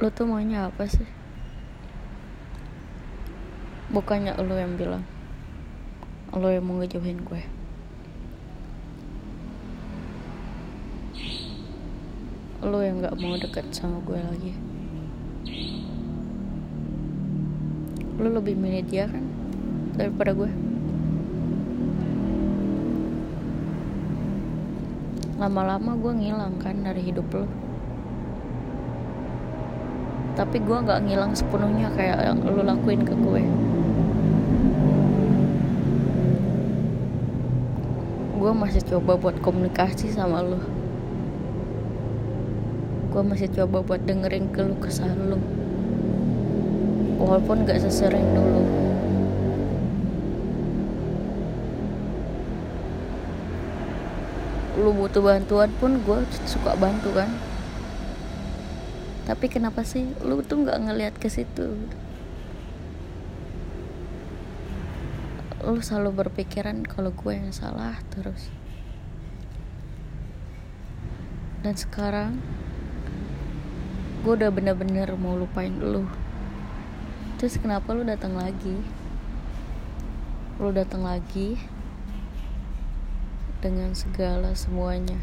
lo tuh maunya apa sih? Bukannya lo yang bilang lo yang mau ngejauhin gue? Lo yang gak mau deket sama gue lagi. Lo lebih milih dia kan daripada gue. Lama-lama gue ngilang kan dari hidup lo tapi gue gak ngilang sepenuhnya kayak yang lo lakuin ke gue. Gue masih coba buat komunikasi sama lo gue masih coba buat dengerin keluh kesah lo walaupun gak sesering dulu. Lu butuh bantuan pun gue suka bantu kan tapi kenapa sih lu tuh nggak ngelihat ke situ? Lu selalu berpikiran kalau gue yang salah terus. Dan sekarang gue udah bener-bener mau lupain lu. Terus kenapa lu datang lagi? Lu datang lagi dengan segala semuanya.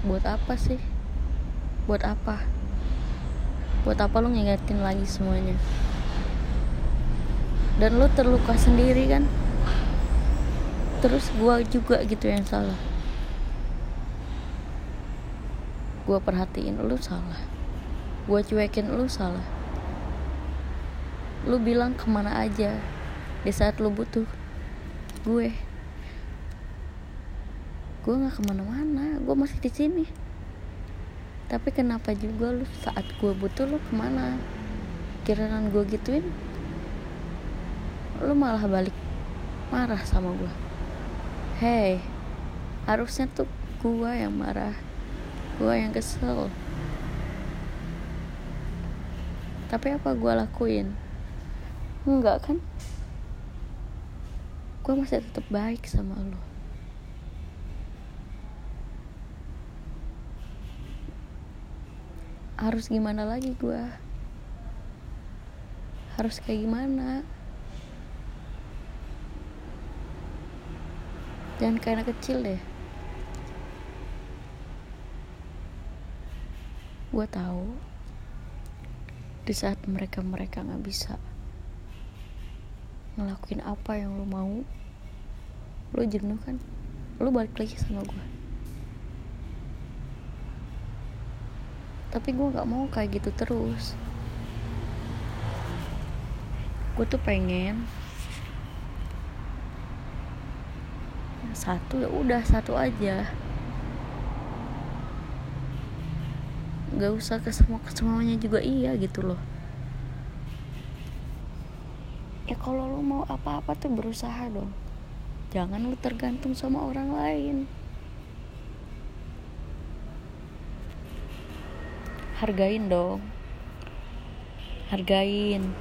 Buat apa sih buat apa? Buat apa lu ngingetin lagi semuanya? Dan lu terluka sendiri kan? Terus gua juga gitu yang salah. Gua perhatiin lu salah. Gua cuekin lu salah. Lu bilang ke mana aja di saat lu butuh gue. Gue nggak ke mana-mana. Gue masih di sini tapi kenapa juga lu saat gue butuh lu ke mana? Kiraan gue gituin lu malah balik marah sama gue hey harusnya tuh gue yang marah gue yang kesel. Tapi apa gue lakuin? Enggak kan? Gue masih tetap baik sama lo harus gimana lagi gue harus kayak gimana? Jangan kayak anak kecil deh. Gue tahu di saat mereka mereka nggak bisa ngelakuin apa yang lo mau lo jenuh kan? Lo balik lagi sama gue tapi gue nggak mau kayak gitu terus. Gue tuh pengen satu ya udah satu aja. Nggak usah ke semua semuanya juga iya gitu loh. Ya kalau lo mau apa-apa tuh berusaha dong. Jangan lo tergantung sama orang lain hargain dong. Hargain.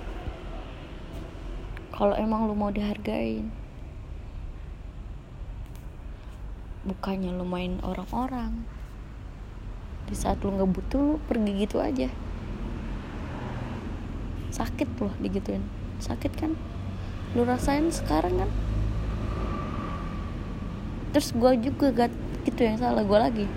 Kalau emang lu mau dihargain. Bukannya lu main orang-orang. Di saat lu nggak butuh lu pergi gitu aja. Sakit loh digituin. Sakit kan? Lu rasain sekarang kan? Terus gue juga gak gitu yang salah gue lagi